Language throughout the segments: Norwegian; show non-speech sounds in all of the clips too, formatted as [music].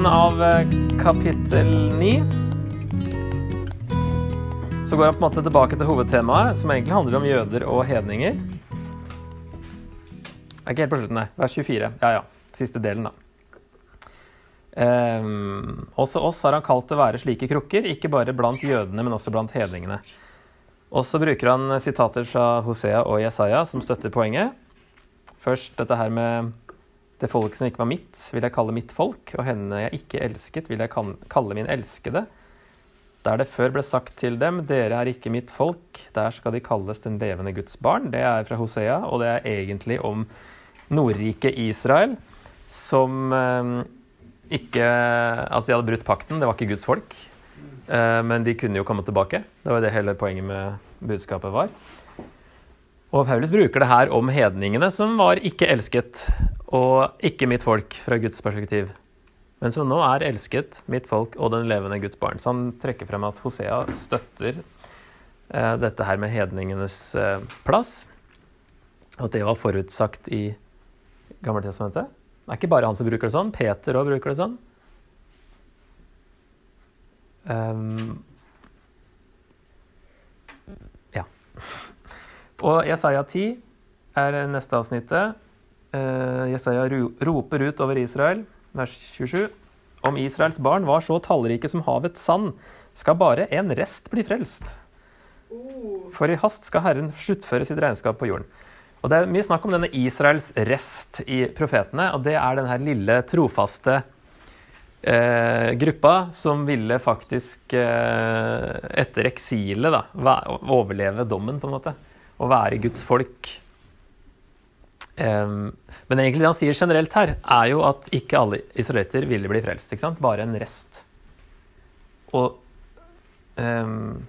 slutten av eh, kapittel 9 så går han på en måte tilbake til hovedtemaet, som egentlig handler om jøder og hedninger. Det er ikke helt på slutten, nei. Vers 24. Ja, ja. Siste delen, da. Um, også oss har han kalt til å være slike krukker, ikke bare blant jødene, men også blant hedningene. Og så bruker han sitater fra Hosea og Jesaja som støtter poenget. Først dette her med det folket som ikke var mitt, vil jeg kalle mitt folk, og henne jeg ikke elsket, vil jeg kalle min elskede. Der det før ble sagt til dem, dere er ikke mitt folk, der skal de kalles den levende Guds barn. Det er fra Hosea, og det er egentlig om Nordriket Israel, som eh, ikke Altså, de hadde brutt pakten, det var ikke Guds folk. Eh, men de kunne jo komme tilbake. Det var det hele poenget med budskapet var. Og Paulus bruker det her om hedningene, som var ikke elsket, og ikke mitt folk fra Guds perspektiv men som nå er elsket, mitt folk og den levende Guds barn. Så han trekker frem at Hosea støtter eh, dette her med hedningenes eh, plass. At det var forutsagt i Gammeltestamentet. Det er ikke bare han som bruker det sånn. Peter òg bruker det sånn. Um, ja. Og Jesaja 10 er neste avsnittet. Uh, Jesaja roper ut over Israel vers 27. Om Israels barn var så tallrike som havets sand, skal bare en rest bli frelst. For i hast skal Herren sluttføre sitt regnskap på jorden. Og Det er mye snakk om denne Israels rest i profetene, og det er denne lille, trofaste eh, gruppa som ville faktisk, eh, etter eksilet, da, overleve dommen, på en måte. Og være Guds folk Um, men egentlig det han sier generelt her, er jo at ikke alle israelitter ville bli frelst. ikke sant? Bare en rest. Og um,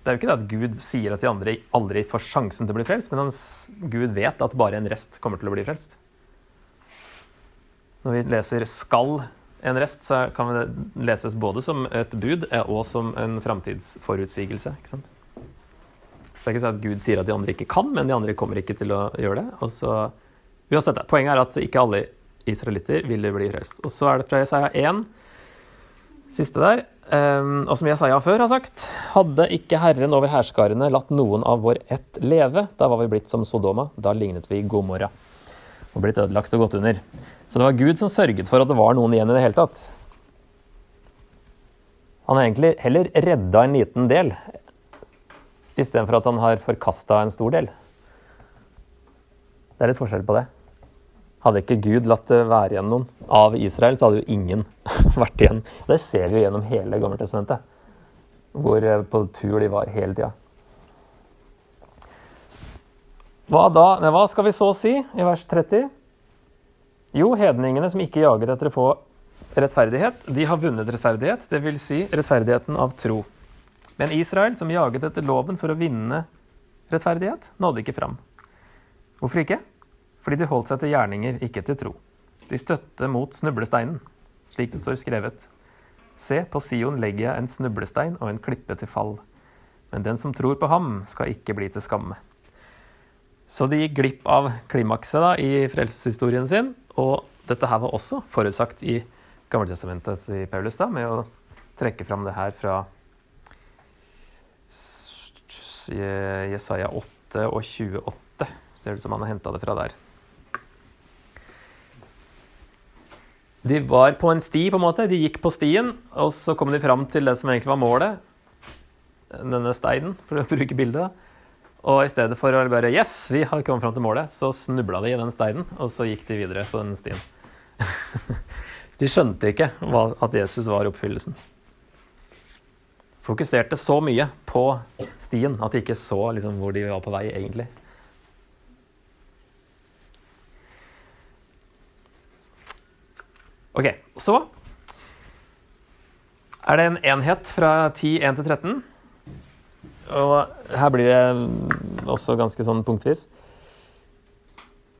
Det er jo ikke det at Gud sier at de andre aldri får sjansen til å bli frelst, men hans, Gud vet at bare en rest kommer til å bli frelst. Når vi leser 'skal en rest', så kan det leses både som et bud og som en framtidsforutsigelse. ikke sant? Det er ikke sånn at Gud sier at de andre ikke kan, men de andre kommer ikke til å gjøre det. Og så, uansett, Poenget er at ikke alle israelitter ville bli frelst. Og så er det fra Jesaja 1, siste der. Um, og som Jesaja før har sagt, hadde ikke Herren over hærskarene latt noen av vår ett leve, da var vi blitt som Sodoma, da lignet vi Gomorra og blitt ødelagt og gått under. Så det var Gud som sørget for at det var noen igjen i det hele tatt. Han har egentlig heller redda en liten del istedenfor at han har forkasta en stor del. Det er litt forskjell på det. Hadde ikke Gud latt det være igjen noen av Israel, så hadde jo ingen [laughs] vært igjen. Det ser vi jo gjennom hele Gammeltestamentet, hvor eh, på tur de var hele tida. Hva da? Hva skal vi så si i vers 30? Jo, hedningene som ikke jager etter å få rettferdighet, de har vunnet rettferdighet, dvs. Si rettferdigheten av tro. Men Israel, som jaget etter loven for å vinne rettferdighet, nådde ikke fram. Hvorfor ikke? Fordi de holdt seg til gjerninger, ikke til tro. De støtte mot snublesteinen, slik det står skrevet. Se, på Sion legger jeg en snublestein og en klippe til fall. Men den som tror på ham, skal ikke bli til skamme. Så de gikk glipp av klimakset da, i frelseshistorien sin. Og dette her var også forutsagt i Gammeltestamentet i Paulus, da, med å trekke fram det her fra Jesaja 8 og 28. Ser ut som han har henta det fra der. De var på en sti, på en måte. De gikk på stien, og så kom de fram til det som egentlig var målet. Denne steinen, for å bruke bildet. Og i stedet for å bare Yes, vi har kommet fram til målet, så snubla de i den steinen, og så gikk de videre på den stien. [laughs] de skjønte ikke at Jesus var oppfyllelsen fokuserte så mye på stien at de ikke så liksom, hvor de var på vei, egentlig. Ok, så er det en enhet fra 10.1 til 13. Og her blir det også ganske sånn punktvis.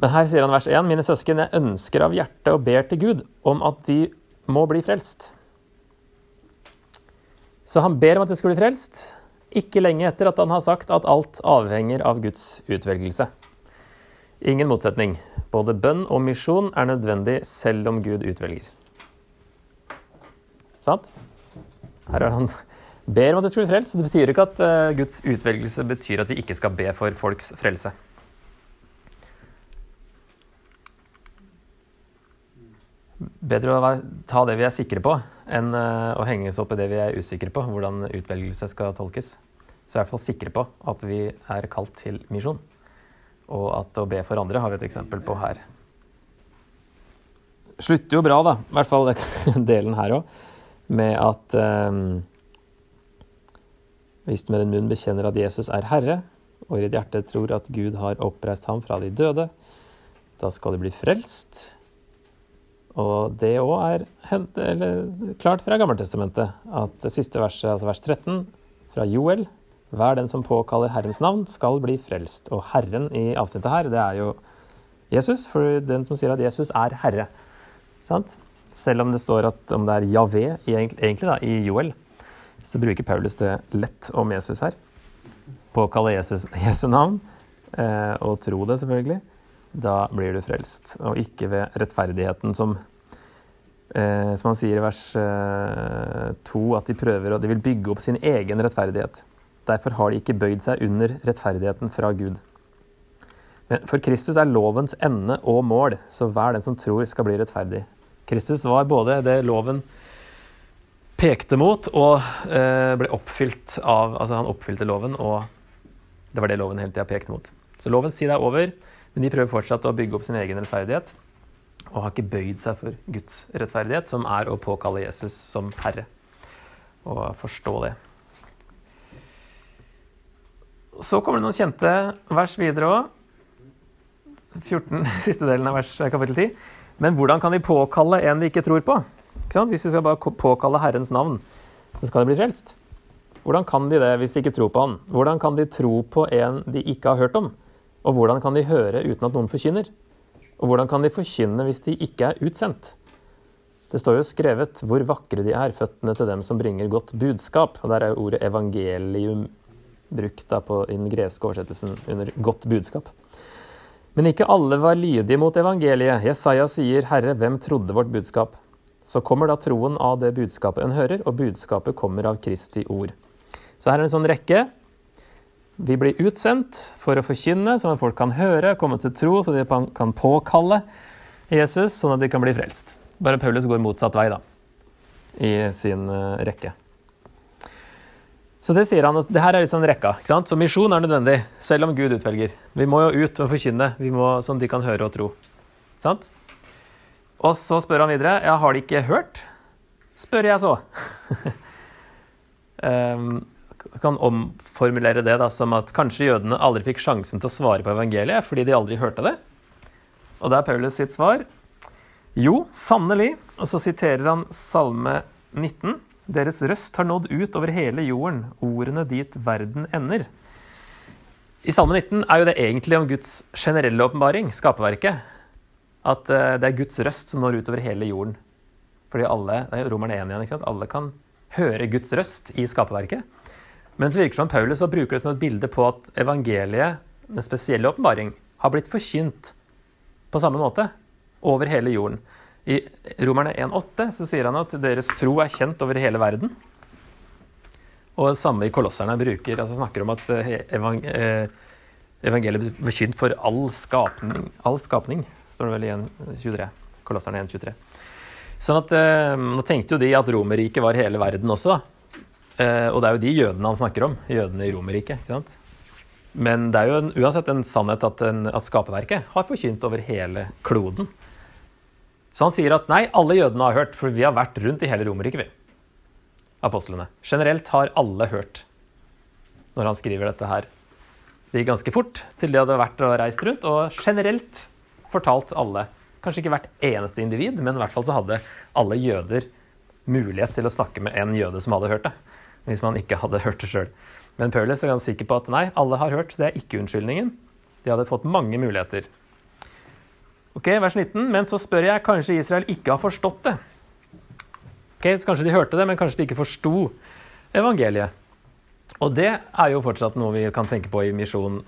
Men her sier han vers 1.: Mine søsken, jeg ønsker av hjertet og ber til Gud om at de må bli frelst. Så han ber om at de skulle bli frelst, ikke lenge etter at han har sagt at alt avhenger av Guds utvelgelse. Ingen motsetning. Både bønn og misjon er nødvendig selv om Gud utvelger. Sant? Her er han ber om at det skulle bli frelst. Det betyr ikke at uh, Guds utvelgelse betyr at vi ikke skal be for folks frelse. Bedre å ta det vi er sikre på, enn uh, å henge oss opp i det vi er usikre på, hvordan utvelgelse skal tolkes. Så i hvert fall sikre på at vi er kalt til misjon. Og at å be for andre har vi et eksempel på her. Slutter jo bra, da, i hvert fall [laughs] delen her òg, med at um, hvis du med din munn bekjenner at Jesus er Herre, og i ditt hjerte tror at Gud har oppreist ham fra de døde, da skal du bli frelst. Og det òg er klart fra Gammeltestamentet, at det siste verset, altså vers 13, fra Joel Hver den som påkaller Herrens navn, skal bli frelst. Og Herren i avsnittet her, det er jo Jesus, for den som sier at Jesus er Herre. Sant? Selv om det står at om det er Javé egentlig da, i Joel, så bruker Paulus det lett om Jesus her. Påkalle Jesus [laughs] Jesu navn, eh, og tro det, selvfølgelig. Da blir du frelst. Og ikke ved rettferdigheten som eh, som han sier i vers eh, 2, at de prøver og de vil bygge opp sin egen rettferdighet. Derfor har de ikke bøyd seg under rettferdigheten fra Gud. Men for Kristus er lovens ende og mål, så hver den som tror, skal bli rettferdig. Kristus var både det loven pekte mot, og eh, ble oppfylt av Altså, han oppfylte loven, og det var det loven hele tida pekte mot. Så lovens tid er over, men de prøver fortsatt å bygge opp sin egen rettferdighet. Og har ikke bøyd seg for Guds rettferdighet, som er å påkalle Jesus som Herre. Og forstå det. Så kommer det noen kjente vers videre òg. 14, [laughs] siste delen av vers kapittel 10. Men hvordan kan de påkalle en de ikke tror på? Ikke hvis de skal bare påkalle Herrens navn, så skal de bli frelst. Hvordan kan de det hvis de ikke tror på Han? Hvordan kan de tro på en de ikke har hørt om? Og hvordan kan de høre uten at noen forkynner? Og hvordan kan de forkynne hvis de ikke er utsendt? Det står jo skrevet hvor vakre de er, føttene til dem som bringer godt budskap. Og der er jo ordet evangelium brukt da på, i den greske oversettelsen under godt budskap. Men ikke alle var lydige mot evangeliet. Jesaja sier, 'Herre, hvem trodde vårt budskap?' Så kommer da troen av det budskapet en hører, og budskapet kommer av Kristi ord. Så her er en sånn rekke. Vi blir utsendt for å forkynne, sånn at folk kan høre, komme til tro, så de kan påkalle Jesus, sånn at de kan bli frelst. Bare Paulus går motsatt vei, da, i sin eh, rekke. Så det sier han, det her er liksom rekka. ikke sant? Så misjon er nødvendig, selv om Gud utvelger. Vi må jo ut og forkynne, vi må, sånn de kan høre og tro. Sant? Og så spør han videre ja, har de ikke hørt? Spør jeg så. um, [laughs] kan omformulere det da, som at kanskje jødene aldri fikk sjansen til å svare på evangeliet fordi de aldri hørte det. Og det er Paulus sitt svar. Jo, sannelig. Og så siterer han Salme 19. Deres røst har nådd ut over hele jorden, ordene dit verden ender. I Salme 19 er jo det egentlig om Guds generelle åpenbaring, skaperverket. At uh, det er Guds røst som når ut over hele jorden. Fordi alle det er romerne 1 igjen, ikke sant? alle kan høre Guds røst i skaperverket. Men så virker som Paulus så bruker det som et bilde på at evangeliet, den spesielle åpenbaring, har blitt forkynt på samme måte over hele jorden. I Romerne 1,8 så sier han at deres tro er kjent over hele verden. Og det samme i Kolosserne bruker, altså snakker om at eh, eh, evangeliet blir forkynt for all skapning, all skapning, står det vel i 1.23. Kolosserne 1,23. Sånn at, eh, Nå tenkte jo de at Romerriket var hele verden også. da. Og det er jo de jødene han snakker om. Jødene i Romerriket. Men det er jo en, uansett en sannhet at, en, at skaperverket har forkynt over hele kloden. Så han sier at nei, alle jødene har hørt, for vi har vært rundt i hele Romerriket, vi. Apostlene. Generelt har alle hørt når han skriver dette her. Det gikk ganske fort til de hadde vært og reist rundt, og generelt fortalt alle. Kanskje ikke hvert eneste individ, men i hvert fall så hadde alle jøder mulighet til å snakke med en jøde som hadde hørt det. Hvis man ikke hadde hørt det sjøl. Men Paulus er ganske sikker på at nei, alle har hørt. Det er ikke unnskyldningen. De hadde fått mange muligheter. Ok, Vers 19. Men så spør jeg, kanskje Israel ikke har forstått det? Ok, så Kanskje de hørte det, men kanskje de ikke forsto evangeliet. Og det er jo fortsatt noe vi kan tenke på i misjon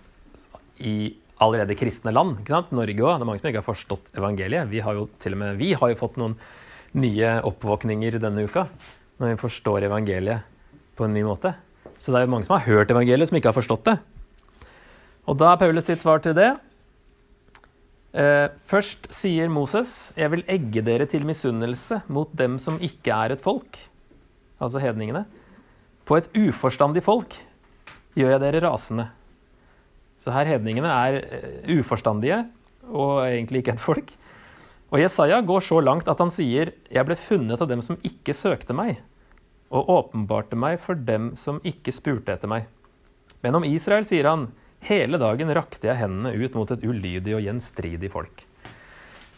i allerede kristne land. ikke sant? Norge òg. Det er mange som ikke har forstått evangeliet. Vi har jo til og med vi har jo fått noen nye oppvåkninger denne uka. når vi forstår evangeliet på en ny måte. Så det er jo mange som har hørt evangeliet, som ikke har forstått det. Og da er Paulus sitt svar til det eh, Først sier Moses, 'Jeg vil egge dere til misunnelse mot dem som ikke er et folk', altså hedningene. På et uforstandig folk gjør jeg dere rasende. Så her hedningene er eh, uforstandige og egentlig ikke et folk. Og Jesaja går så langt at han sier, 'Jeg ble funnet av dem som ikke søkte meg', og åpenbarte meg for dem som ikke spurte etter meg. Men om Israel sier han, Hele dagen rakte jeg hendene ut mot et ulydig og gjenstridig folk.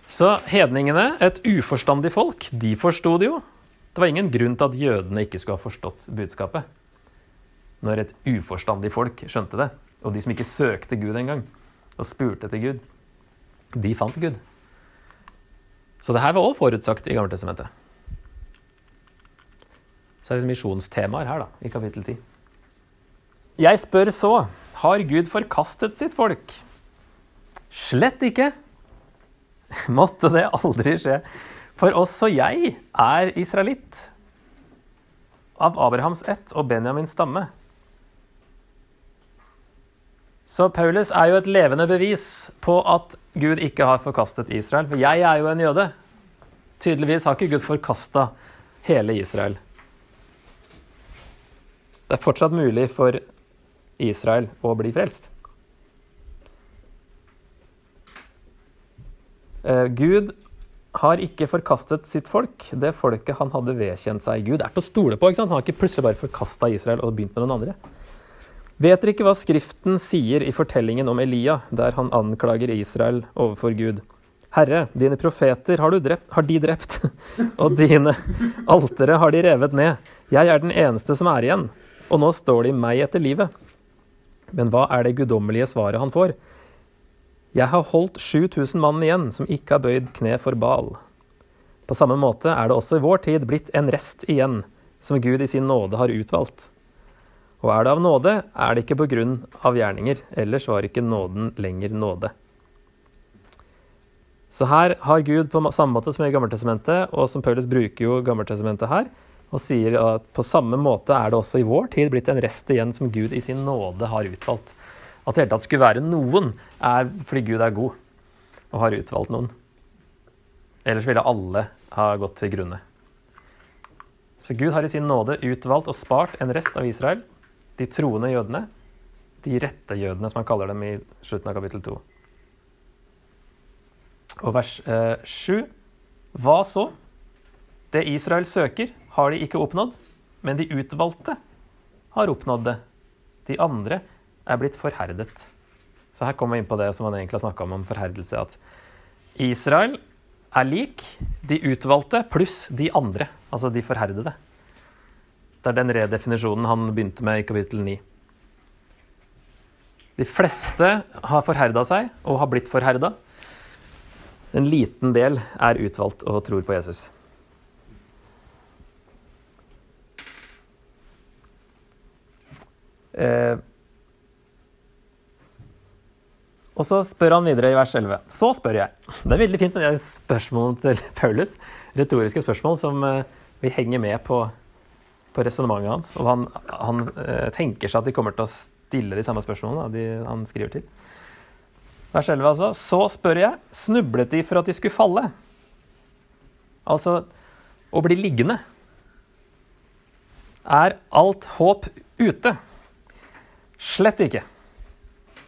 Så hedningene, et uforstandig folk, de forsto det jo. Det var ingen grunn til at jødene ikke skulle ha forstått budskapet. Når et uforstandig folk skjønte det, og de som ikke søkte Gud engang, og spurte etter Gud, de fant Gud. Så det her var òg forutsagt i Gammeltestamentet. Så er det misjonstemaer her, da, i kapittel 10. Jeg spør så har Gud forkastet sitt folk? Slett ikke. [laughs] Måtte det aldri skje. For også jeg er israelitt. Av Abrahams ett og Benjamins stamme. Så Paulus er jo et levende bevis på at Gud ikke har forkastet Israel. For jeg er jo en jøde. Tydeligvis har ikke Gud forkasta hele Israel. Det er fortsatt mulig for Israel å bli frelst. Eh, Gud har ikke forkastet sitt folk, det folket han hadde vedkjent seg. Gud er til å stole på. ikke sant? Han har ikke plutselig bare forkasta Israel og begynt med noen andre. Vet dere ikke hva Skriften sier i fortellingen om Elia, der han anklager Israel overfor Gud? Herre, dine profeter har, drept, har de drept, [laughs] og dine altere har de revet ned. Jeg er den eneste som er igjen, og nå står de meg etter livet. Men hva er det guddommelige svaret han får? Jeg har holdt 7000 mann igjen som ikke har bøyd kne for Bal. På samme måte er det også i vår tid blitt en rest igjen, som Gud i sin nåde har utvalgt. Og er det av nåde, er det ikke på grunn av gjerninger, ellers var ikke nåden lenger nåde. Så her har Gud på samme måte som i Gammeltestamentet, og som Paulus bruker jo Gammeltestamentet her, og sier at på samme måte er det også i vår tid blitt en rest igjen som Gud i sin nåde har utvalgt. At det hele tatt skulle være noen, er fordi Gud er god og har utvalgt noen. Ellers ville alle ha gått til grunne. Så Gud har i sin nåde utvalgt og spart en rest av Israel, de troende jødene, de rette jødene, som han kaller dem i slutten av kapittel 2. Og vers eh, 7. Hva så? Det Israel søker, har de ikke oppnådd, men de utvalgte har oppnådd det. De andre er blitt forherdet. Så her kommer vi inn på det som han egentlig har snakka om, om forherdelse. At Israel er lik de utvalgte pluss de andre, altså de forherdede. Det er den redefinisjonen han begynte med i kapittel 9. De fleste har forherda seg og har blitt forherda. En liten del er utvalgt og tror på Jesus. Eh, og så spør han videre i vers 11. Så spør jeg. Det er veldig fint med de spørsmålene til [laughs] Paulus. Retoriske spørsmål som eh, vi henger med på, på resonnementet hans. Og han, han eh, tenker seg at de kommer til å stille de samme spørsmålene de, han skriver til. Vers 11, altså. Så spør jeg, snublet de for at de skulle falle? Altså å bli liggende. Er alt håp ute? Slett ikke.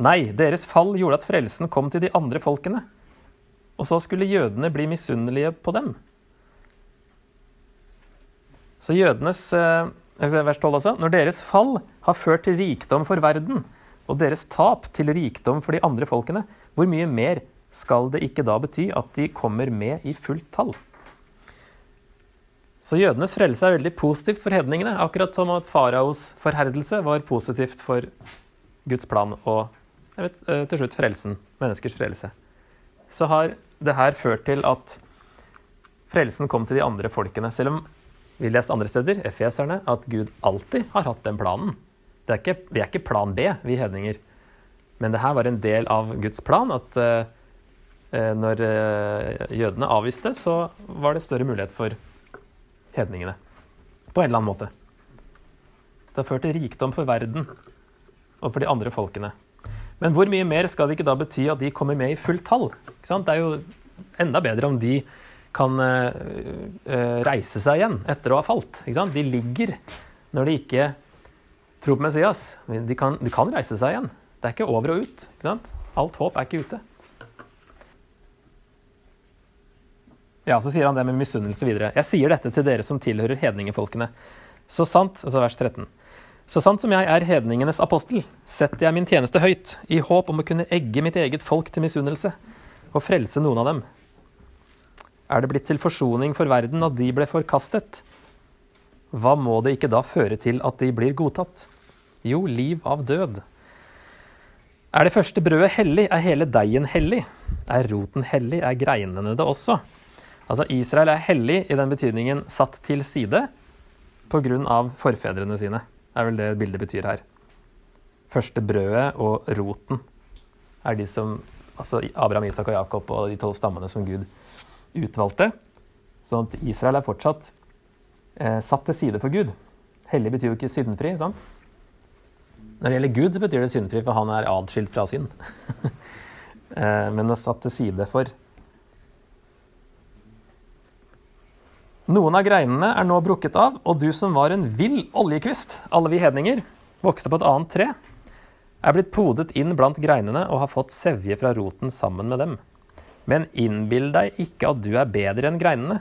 Nei, deres fall gjorde at frelsen kom til de andre folkene. Og så skulle jødene bli misunnelige på dem. Så jødenes eh, vers 12 altså, Når deres fall har ført til rikdom for verden, og deres tap til rikdom for de andre folkene, hvor mye mer skal det ikke da bety at de kommer med i fullt tall? Så jødenes frelse er veldig positivt for hedningene, akkurat som at faraos forherdelse var positivt for Guds plan og vet, eh, til slutt frelsen, menneskers frelse. Så har det her ført til at frelsen kom til de andre folkene. Selv om vi leste andre steder, efeserne, at Gud alltid har hatt den planen. Er ikke, vi er ikke plan B, vi hedninger. Men det her var en del av Guds plan. At uh, når jødene avviste, så var det større mulighet for hedningene. på en eller annen måte. Det har ført til rikdom for verden og for de andre folkene. Men hvor mye mer skal det ikke da bety at de kommer med i fullt tall? Det er jo enda bedre om de kan uh, uh, reise seg igjen etter å ha falt. De ligger når de ikke tror på Messias. De kan, de kan, reise seg igjen. Det er ikke over og ut. Alt håp er ikke ute. Ja, Så sier han det med misunnelse videre. Jeg sier dette til dere som tilhører hedningefolkene. Så sant, altså vers 13. Så sant som jeg er hedningenes apostel, setter jeg min tjeneste høyt, i håp om å kunne egge mitt eget folk til misunnelse og frelse noen av dem. Er det blitt til forsoning for verden at de ble forkastet? Hva må det ikke da føre til at de blir godtatt? Jo, liv av død. Er det første brødet hellig, er hele deigen hellig. Er roten hellig, er greinene det også. Altså Israel er hellig i den betydningen satt til side pga. forfedrene sine Det er vel det bildet betyr her. Første brødet og roten er de som Altså Abraham, Isak og Jakob og de tolv stammene som Gud utvalgte. Sånn at Israel er fortsatt eh, satt til side for Gud. Hellig betyr jo ikke syndfri. sant? Når det gjelder Gud, så betyr det syndfri, for han er adskilt fra synd. [laughs] eh, men er satt til side for Noen av greinene er nå brukket av, og du som var en vill oljekvist, alle vi hedninger, vokste på et annet tre, er blitt podet inn blant greinene og har fått sevje fra roten sammen med dem. Men innbill deg ikke at du er bedre enn greinene.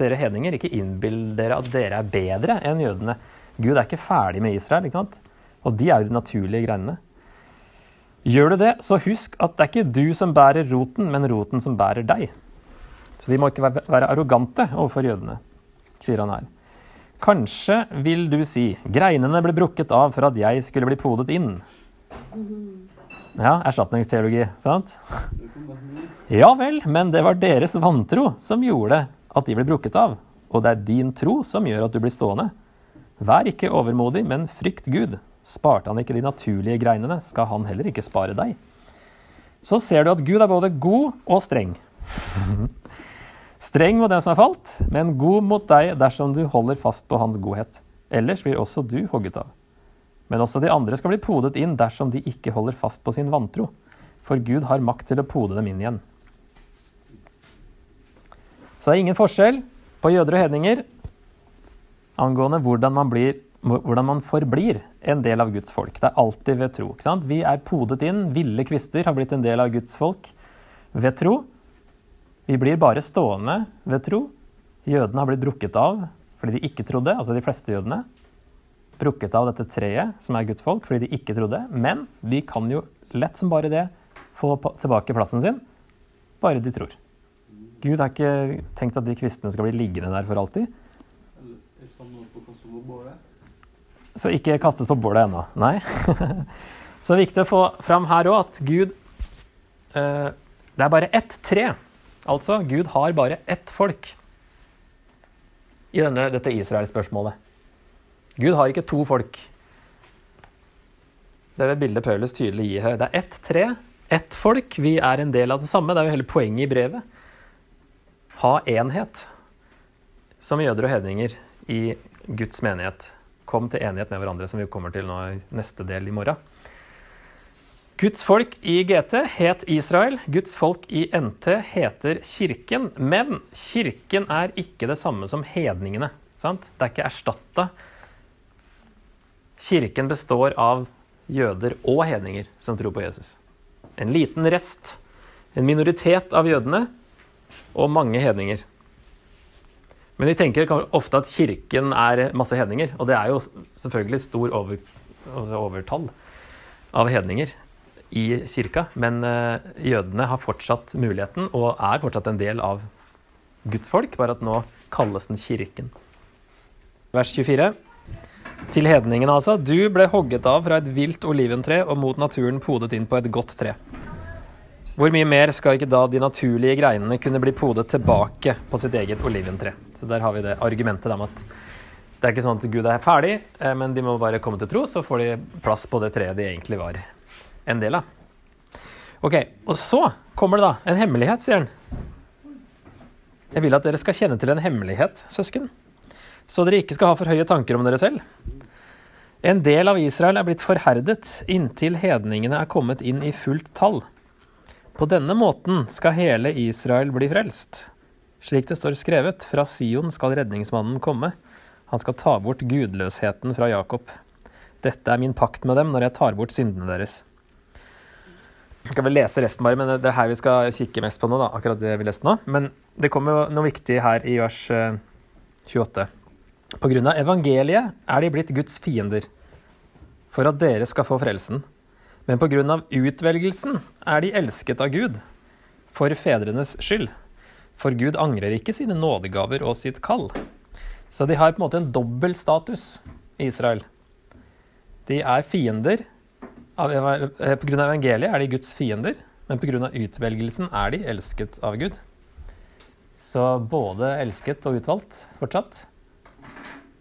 Dere hedninger, ikke innbill dere at dere er bedre enn jødene. Gud er ikke ferdig med Israel, ikke sant? og de er jo de naturlige greinene. Gjør du det, så husk at det er ikke du som bærer roten, men roten som bærer deg. Så de må ikke være arrogante overfor jødene, sier han her. Kanskje vil du si greinene ble brukket av for at jeg skulle bli podet inn. Ja, erstatningsteologi, sant? Ja vel, men det var deres vantro som gjorde at de ble brukket av. Og det er din tro som gjør at du blir stående. Vær ikke overmodig, men frykt Gud. Sparte han ikke de naturlige greinene, skal han heller ikke spare deg. Så ser du at Gud er både god og streng. [laughs] Streng mot den som er falt, men god mot deg dersom du holder fast på hans godhet. Ellers blir også du hogget av. Men også de andre skal bli podet inn dersom de ikke holder fast på sin vantro. For Gud har makt til å pode dem inn igjen. Så det er ingen forskjell på jøder og hedninger angående hvordan man, blir, hvordan man forblir en del av Guds folk. Det er alltid ved tro. ikke sant? Vi er podet inn. Ville kvister har blitt en del av Guds folk ved tro. Vi blir bare stående ved tro. Jødene har blitt brukket av fordi de ikke trodde, altså de fleste jødene. Brukket av dette treet, som er Guds folk, fordi de ikke trodde. Men de kan jo lett som bare det få tilbake plassen sin, bare de tror. Gud har ikke tenkt at de kvistene skal bli liggende der for alltid. Så ikke kastes på bålet ennå. Nei. [laughs] Så det er viktig å få fram her òg at Gud eh, Det er bare ett tre Altså, Gud har bare ett folk i denne, dette Israel-spørsmålet. Gud har ikke to folk. Det er det bildet Paulus tydelig gir her. Det er ett tre, ett folk. Vi er en del av det samme. Det er jo hele poenget i brevet. Ha enhet som jøder og hedninger i Guds menighet. Kom til enighet med hverandre, som vi kommer til nå i neste del i morgen. Guds folk i GT het Israel, Guds folk i NT heter Kirken. Men Kirken er ikke det samme som hedningene. Sant? Det er ikke erstatta. Kirken består av jøder og hedninger som tror på Jesus. En liten rest, en minoritet av jødene og mange hedninger. Men vi tenker ofte at kirken er masse hedninger, og det er jo selvfølgelig stor over, altså overtall av hedninger i kirka, men eh, jødene har fortsatt muligheten og er fortsatt en del av Guds folk, bare at nå kalles den kirken. Vers 24. Til hedningene, altså. Du ble hogget av fra et vilt oliventre og mot naturen podet inn på et godt tre. Hvor mye mer skal ikke da de naturlige greinene kunne bli podet tilbake på sitt eget oliventre? Så der har vi det argumentet om at det er ikke sånn at Gud er ferdig, eh, men de må bare komme til tro, så får de plass på det treet de egentlig var en del av. Ok, Og så kommer det da en hemmelighet, sier han. Jeg vil at dere skal kjenne til en hemmelighet, søsken. så dere ikke skal ha for høye tanker om dere selv. En del av Israel er blitt forherdet inntil hedningene er kommet inn i fullt tall. På denne måten skal hele Israel bli frelst. Slik det står skrevet, fra Sion skal redningsmannen komme. Han skal ta bort gudløsheten fra Jakob. Dette er min pakt med dem når jeg tar bort syndene deres. Skal vel lese resten bare, men det er her vi skal kikke mest på nå. da, akkurat det vi leste nå. Men det kommer jo noe viktig her i vers 28. Eh, på grunn av evangeliet er de blitt Guds fiender, for at dere skal få frelsen. Men på grunn av utvelgelsen er de elsket av Gud, for fedrenes skyld. For Gud angrer ikke sine nådegaver og sitt kall. Så de har på en måte en dobbel status i Israel. De er fiender. Eh, av evangeliet er de Guds fiender, men av utvelgelsen er de elsket av Gud. Så både elsket og utvalgt fortsatt,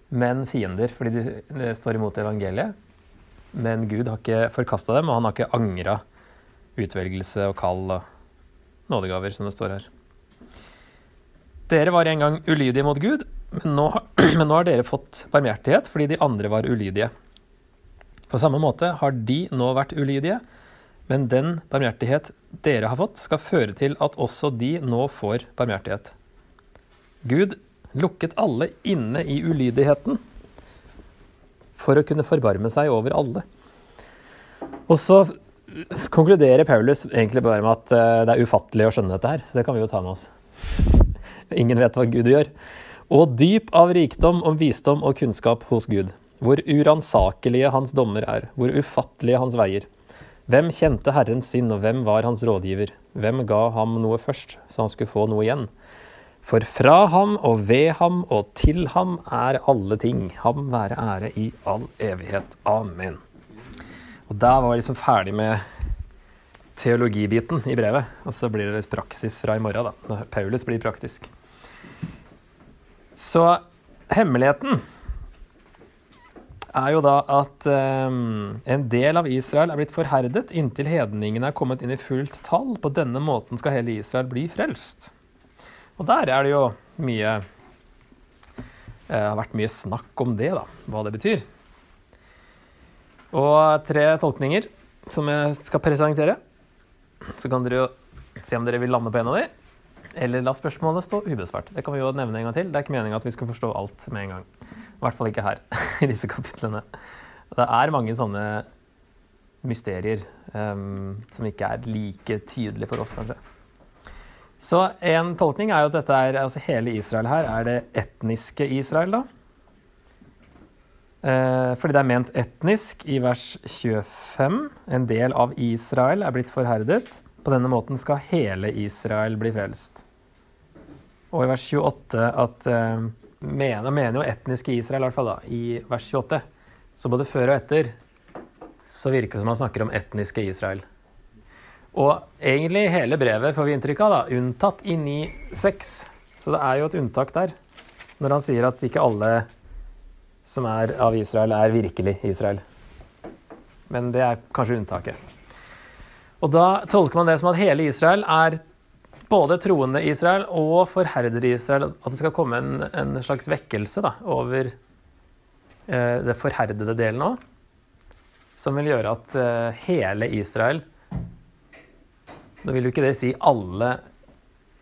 men fiender fordi de står imot evangeliet. Men Gud har ikke forkasta dem, og han har ikke angra utvelgelse og kall og nådegaver, som det står her. Dere var en gang ulydige mot Gud, men nå, [clears throat] men nå har dere fått barmhjertighet fordi de andre var ulydige. På samme måte har de nå vært ulydige, men den barmhjertighet dere har fått, skal føre til at også de nå får barmhjertighet. Gud lukket alle inne i ulydigheten for å kunne forbarme seg over alle. Og så konkluderer Paulus egentlig bare med at eh, det er ufattelig å skjønne dette her. Så det kan vi jo ta med oss. Ingen vet hva Gud gjør. Og dyp av rikdom om visdom og kunnskap hos Gud. Hvor uransakelige hans dommer er, hvor ufattelige hans veier. Hvem kjente Herren sin, og hvem var hans rådgiver? Hvem ga ham noe først, så han skulle få noe igjen? For fra ham og ved ham og til ham er alle ting. Ham være ære i all evighet. Amen. Og da var jeg liksom ferdig med teologibiten i brevet. Og så blir det praksis fra i morgen, da. Paulus blir praktisk. Så hemmeligheten er jo da at um, en del av Israel er blitt forherdet inntil hedningene er kommet inn i fullt tall. På denne måten skal hele Israel bli frelst. Og der er det jo mye Det uh, har vært mye snakk om det, da, hva det betyr. Og tre tolkninger som jeg skal presentere. Så kan dere jo se om dere vil lande på en av de, eller la spørsmålet stå ubesvart. Det kan vi jo nevne en gang til. Det er ikke meninga at vi skal forstå alt med en gang. I hvert fall ikke her, [laughs] i disse kapitlene. Det er mange sånne mysterier um, som ikke er like tydelige for oss, kanskje. Så en tolkning er jo at dette er, altså hele Israel her er det etniske Israel, da. Eh, fordi det er ment etnisk i vers 25. En del av Israel er blitt forherdet. På denne måten skal hele Israel bli frelst. Og i vers 28 at eh, mener, mener jo etniske Israel, i hvert fall da, i vers 28. Så både før og etter så virker det som han snakker om etniske Israel. Og egentlig hele brevet får vi inntrykk av, da, unntatt i 9.6. Så det er jo et unntak der, når han sier at ikke alle som er av Israel, er virkelig Israel. Men det er kanskje unntaket. Og da tolker man det som at hele Israel er både troende Israel og forherdede Israel. At det skal komme en, en slags vekkelse da, over eh, det forherdede delen òg. Som vil gjøre at eh, hele Israel Nå vil jo ikke det si alle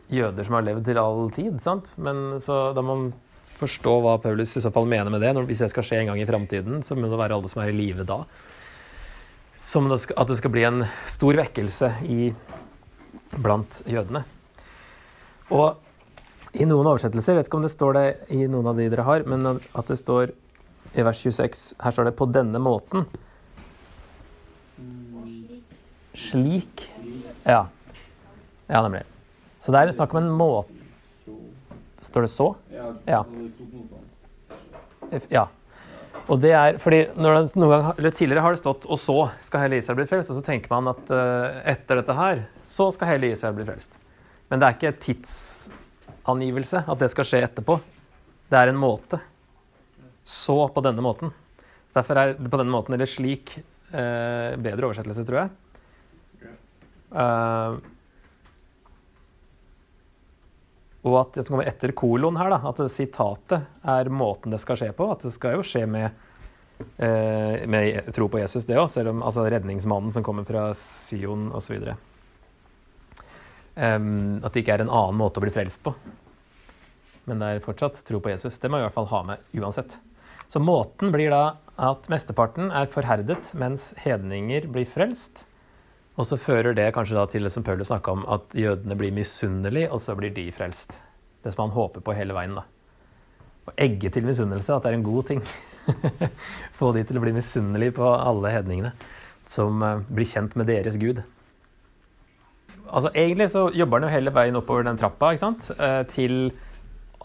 jøder som har levd til all tid, sant? men så da må man forstå hva Paulus i så fall mener med det. Når, hvis det skal skje en gang i framtiden, så må det være alle som er i live da. Som det skal, at det skal bli en stor vekkelse i, blant jødene. Og i noen oversettelser, jeg vet ikke om det står det i noen av de dere har, men at det står i vers 26 Her står det 'på denne måten'. Slik. Ja. Ja, nemlig. Så det er snakk om en måte Står det så? Ja. ja. Og det er fordi det, gang, Tidligere har det stått 'og så skal hele Israel bli frelst', og så tenker man at uh, etter dette her, så skal hele Israel bli frelst. Men det er ikke tidsangivelse at det skal skje etterpå. Det er en måte. Så på denne måten. Derfor er det på denne måten eller slik eh, bedre oversettelse, tror jeg. Uh, Og at det som kommer etter kolon her, da, at sitatet er måten det skal skje på. At det skal jo skje med, eh, med tro på Jesus, det òg. Altså, redningsmannen som kommer fra Sion osv. Um, at det ikke er en annen måte å bli frelst på. Men det er fortsatt tro på Jesus. Det må vi i hvert fall ha med uansett. Så måten blir da at mesteparten er forherdet, mens hedninger blir frelst. Og så fører det kanskje da til det som Paulus snakka om, at jødene blir misunnelige, og så blir de frelst. Det som han håper på hele veien. da. Å egge til misunnelse, at det er en god ting. [laughs] Få de til å bli misunnelige på alle hedningene som uh, blir kjent med deres gud. Altså Egentlig så jobber han jo hele veien oppover den trappa ikke sant? Eh, til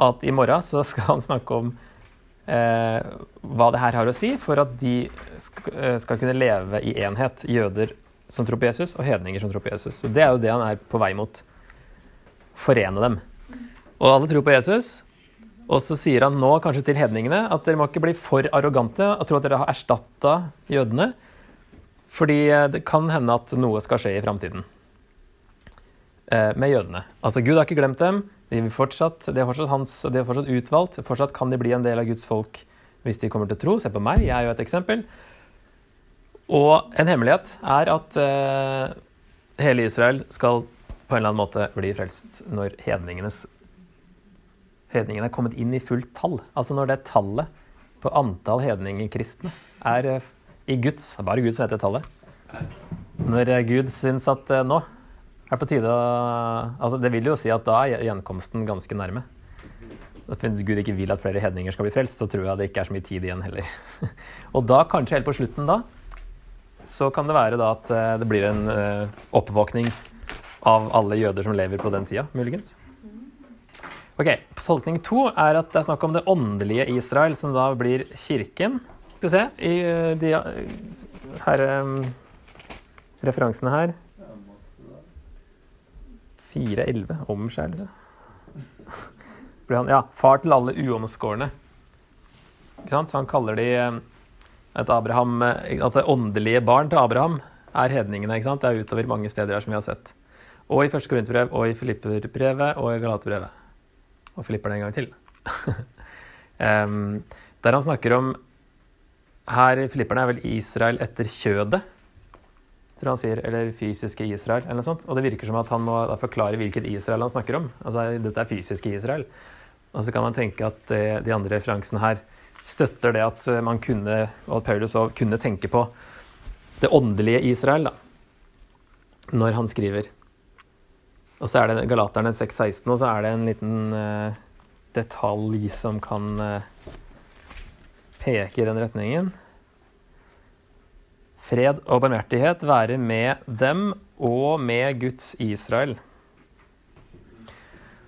at i morgen så [laughs] skal han snakke om eh, hva det her har å si for at de skal, skal kunne leve i enhet, jøder som tror på Jesus, og hedninger som tror på Jesus. Så Det er jo det han er på vei mot. Forene dem. Og alle tror på Jesus. Og så sier han nå kanskje til hedningene at dere må ikke bli for arrogante og tro at dere har erstatta jødene. Fordi eh, det kan hende at noe skal skje i framtiden eh, med jødene. Altså Gud har ikke glemt dem. De, fortsatt, de, er fortsatt hans, de er fortsatt utvalgt. Fortsatt kan de bli en del av Guds folk hvis de kommer til tro. Se på meg, jeg er jo et eksempel. Og en hemmelighet er at uh, hele Israel skal på en eller annen måte bli frelst når hedningenes hedningene er kommet inn i fullt tall. Altså når det tallet på antall hedningekristne er uh, i Guds Bare Gud som heter tallet. Når uh, Gud syns at nå er på tide å altså Det vil jo si at da er gjenkomsten ganske nærme. Hvis Gud ikke vil at flere hedninger skal bli frelst, så tror jeg det ikke er så mye tid igjen heller. [laughs] Og da, kanskje helt på slutten da, så kan det være da at eh, det blir en uh, oppvåkning av alle jøder som lever på den tida, muligens. Ok, Tolkning to er at det er snakk om det åndelige Israel, som da blir kirken. Skal vi se i uh, de her referansene her 4.11. Omskjærelse. Ja, far til alle uomskårne. Så han kaller de at, Abraham, at det åndelige barn til Abraham er hedningene. ikke sant? Det er utover mange steder her som vi har sett. Og i første Korinterbrev, og i Filipperbrevet og i Galaterbrevet. Og Filipperne en gang til. [laughs] um, der han snakker om Her Filipperne er vel Israel etter kjødet, tror han sier. Eller fysiske Israel, eller noe sånt. Og det virker som at han må forklare hvilket Israel han snakker om. Altså, dette er fysiske Israel. Og så kan man tenke at eh, de andre referansene her støtter det at man kunne, og at Paulus òg kunne tenke på det åndelige Israel da, når han skriver. Og så er det Galaterne 6,16, og så er det en liten uh, detalj som kan peke i den retningen. Fred og barmhjertighet være med dem og med Guds Israel.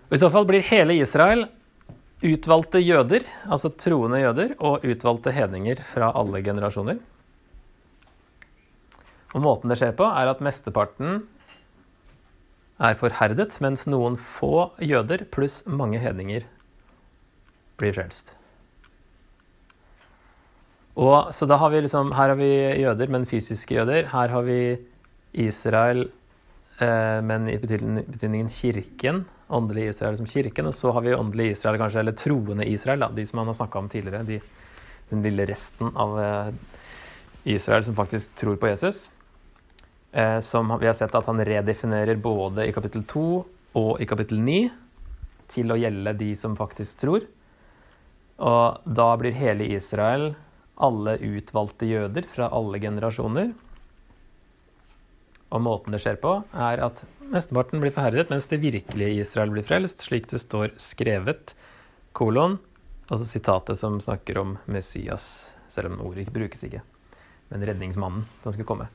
Og I så fall blir hele Israel Utvalgte jøder, altså troende jøder, og utvalgte hedninger fra alle generasjoner. Og Måten det skjer på, er at mesteparten er forherdet, mens noen få jøder pluss mange hedninger blir frelst. Og, så da har vi liksom, Her har vi jøder, men fysiske jøder. Her har vi Israel, eh, men i betydningen kirken åndelig Israel som kirken. Og så har vi åndelig Israel, kanskje, eller troende Israel, da, de som han har snakka om tidligere. De, den lille resten av eh, Israel som faktisk tror på Jesus. Eh, som vi har sett at han redefinerer både i kapittel 2 og i kapittel 9 til å gjelde de som faktisk tror. Og da blir hele Israel alle utvalgte jøder fra alle generasjoner. Og måten det skjer på, er at mesteparten blir forherdet, mens det virkelige Israel blir frelst, slik det står skrevet, kolon, altså sitatet som snakker om Messias, selv om ordet ikke brukes ikke, men redningsmannen som skulle komme.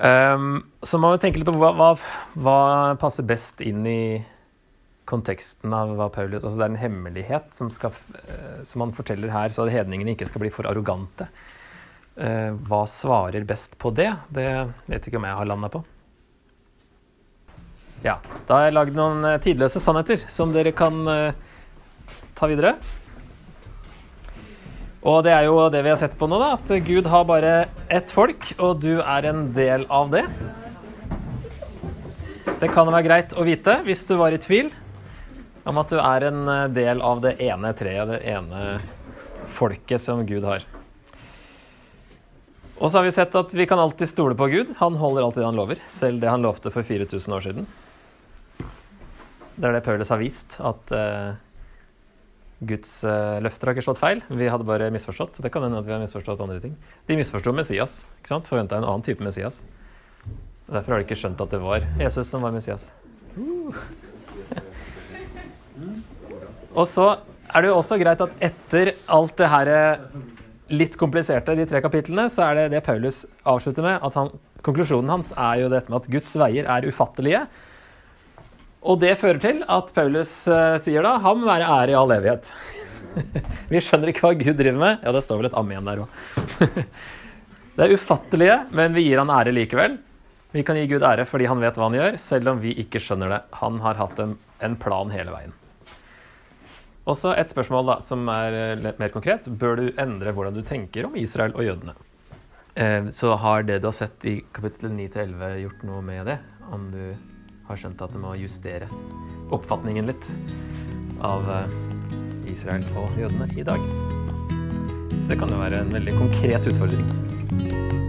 Um, så må vi tenke litt på hva, hva, hva, passer best inn i konteksten av hva Paulus Altså det er en hemmelighet som, skal, uh, som han forteller her, så at hedningene ikke skal bli for arrogante. Eh, hva svarer best på det? Det vet ikke om jeg har landa på. Ja, da har jeg lagd noen eh, tidløse sannheter som dere kan ta videre. Og det er jo det vi har sett på nå, da, at Gud har bare ett folk, og du er en del av det. Det kan være greit å vite hvis du var i tvil. Om at du er en eh, del av det ene treet, det ene folket som Gud har. Og så har vi sett at vi kan alltid stole på Gud. Han holder alltid det han lover, selv det han lovte for 4000 år siden. Det er det Paulus har vist, at uh, Guds uh, løfter har ikke slått feil. Vi hadde bare misforstått. Det kan hende at vi har misforstått andre ting. De misforsto Messias. ikke sant? Forventa en annen type Messias. Derfor har de ikke skjønt at det var Jesus som var Messias. Uh. Og så er det jo også greit at etter alt det her litt kompliserte, de tre kapitlene, så er det det Paulus avslutter med. at han, Konklusjonen hans er jo dette med at Guds veier er ufattelige. Og det fører til at Paulus uh, sier da 'ham være ære i all evighet'. [laughs] Vi skjønner ikke hva Gud driver med. Ja, det står vel et amen der òg. [laughs] det er ufattelige, men vi gir han ære likevel. Vi kan gi Gud ære fordi han vet hva han gjør, selv om vi ikke skjønner det. Han har hatt en plan hele veien. Også et spørsmål da, som er eh, litt mer konkret. Bør du endre hvordan du tenker om Israel og jødene? Eh, så har det du har sett i kapittel 9-11 gjort noe med det? Om du har skjønt at du må justere oppfatningen litt av eh, Israel og jødene i dag? Så det kan jo være en veldig konkret utfordring.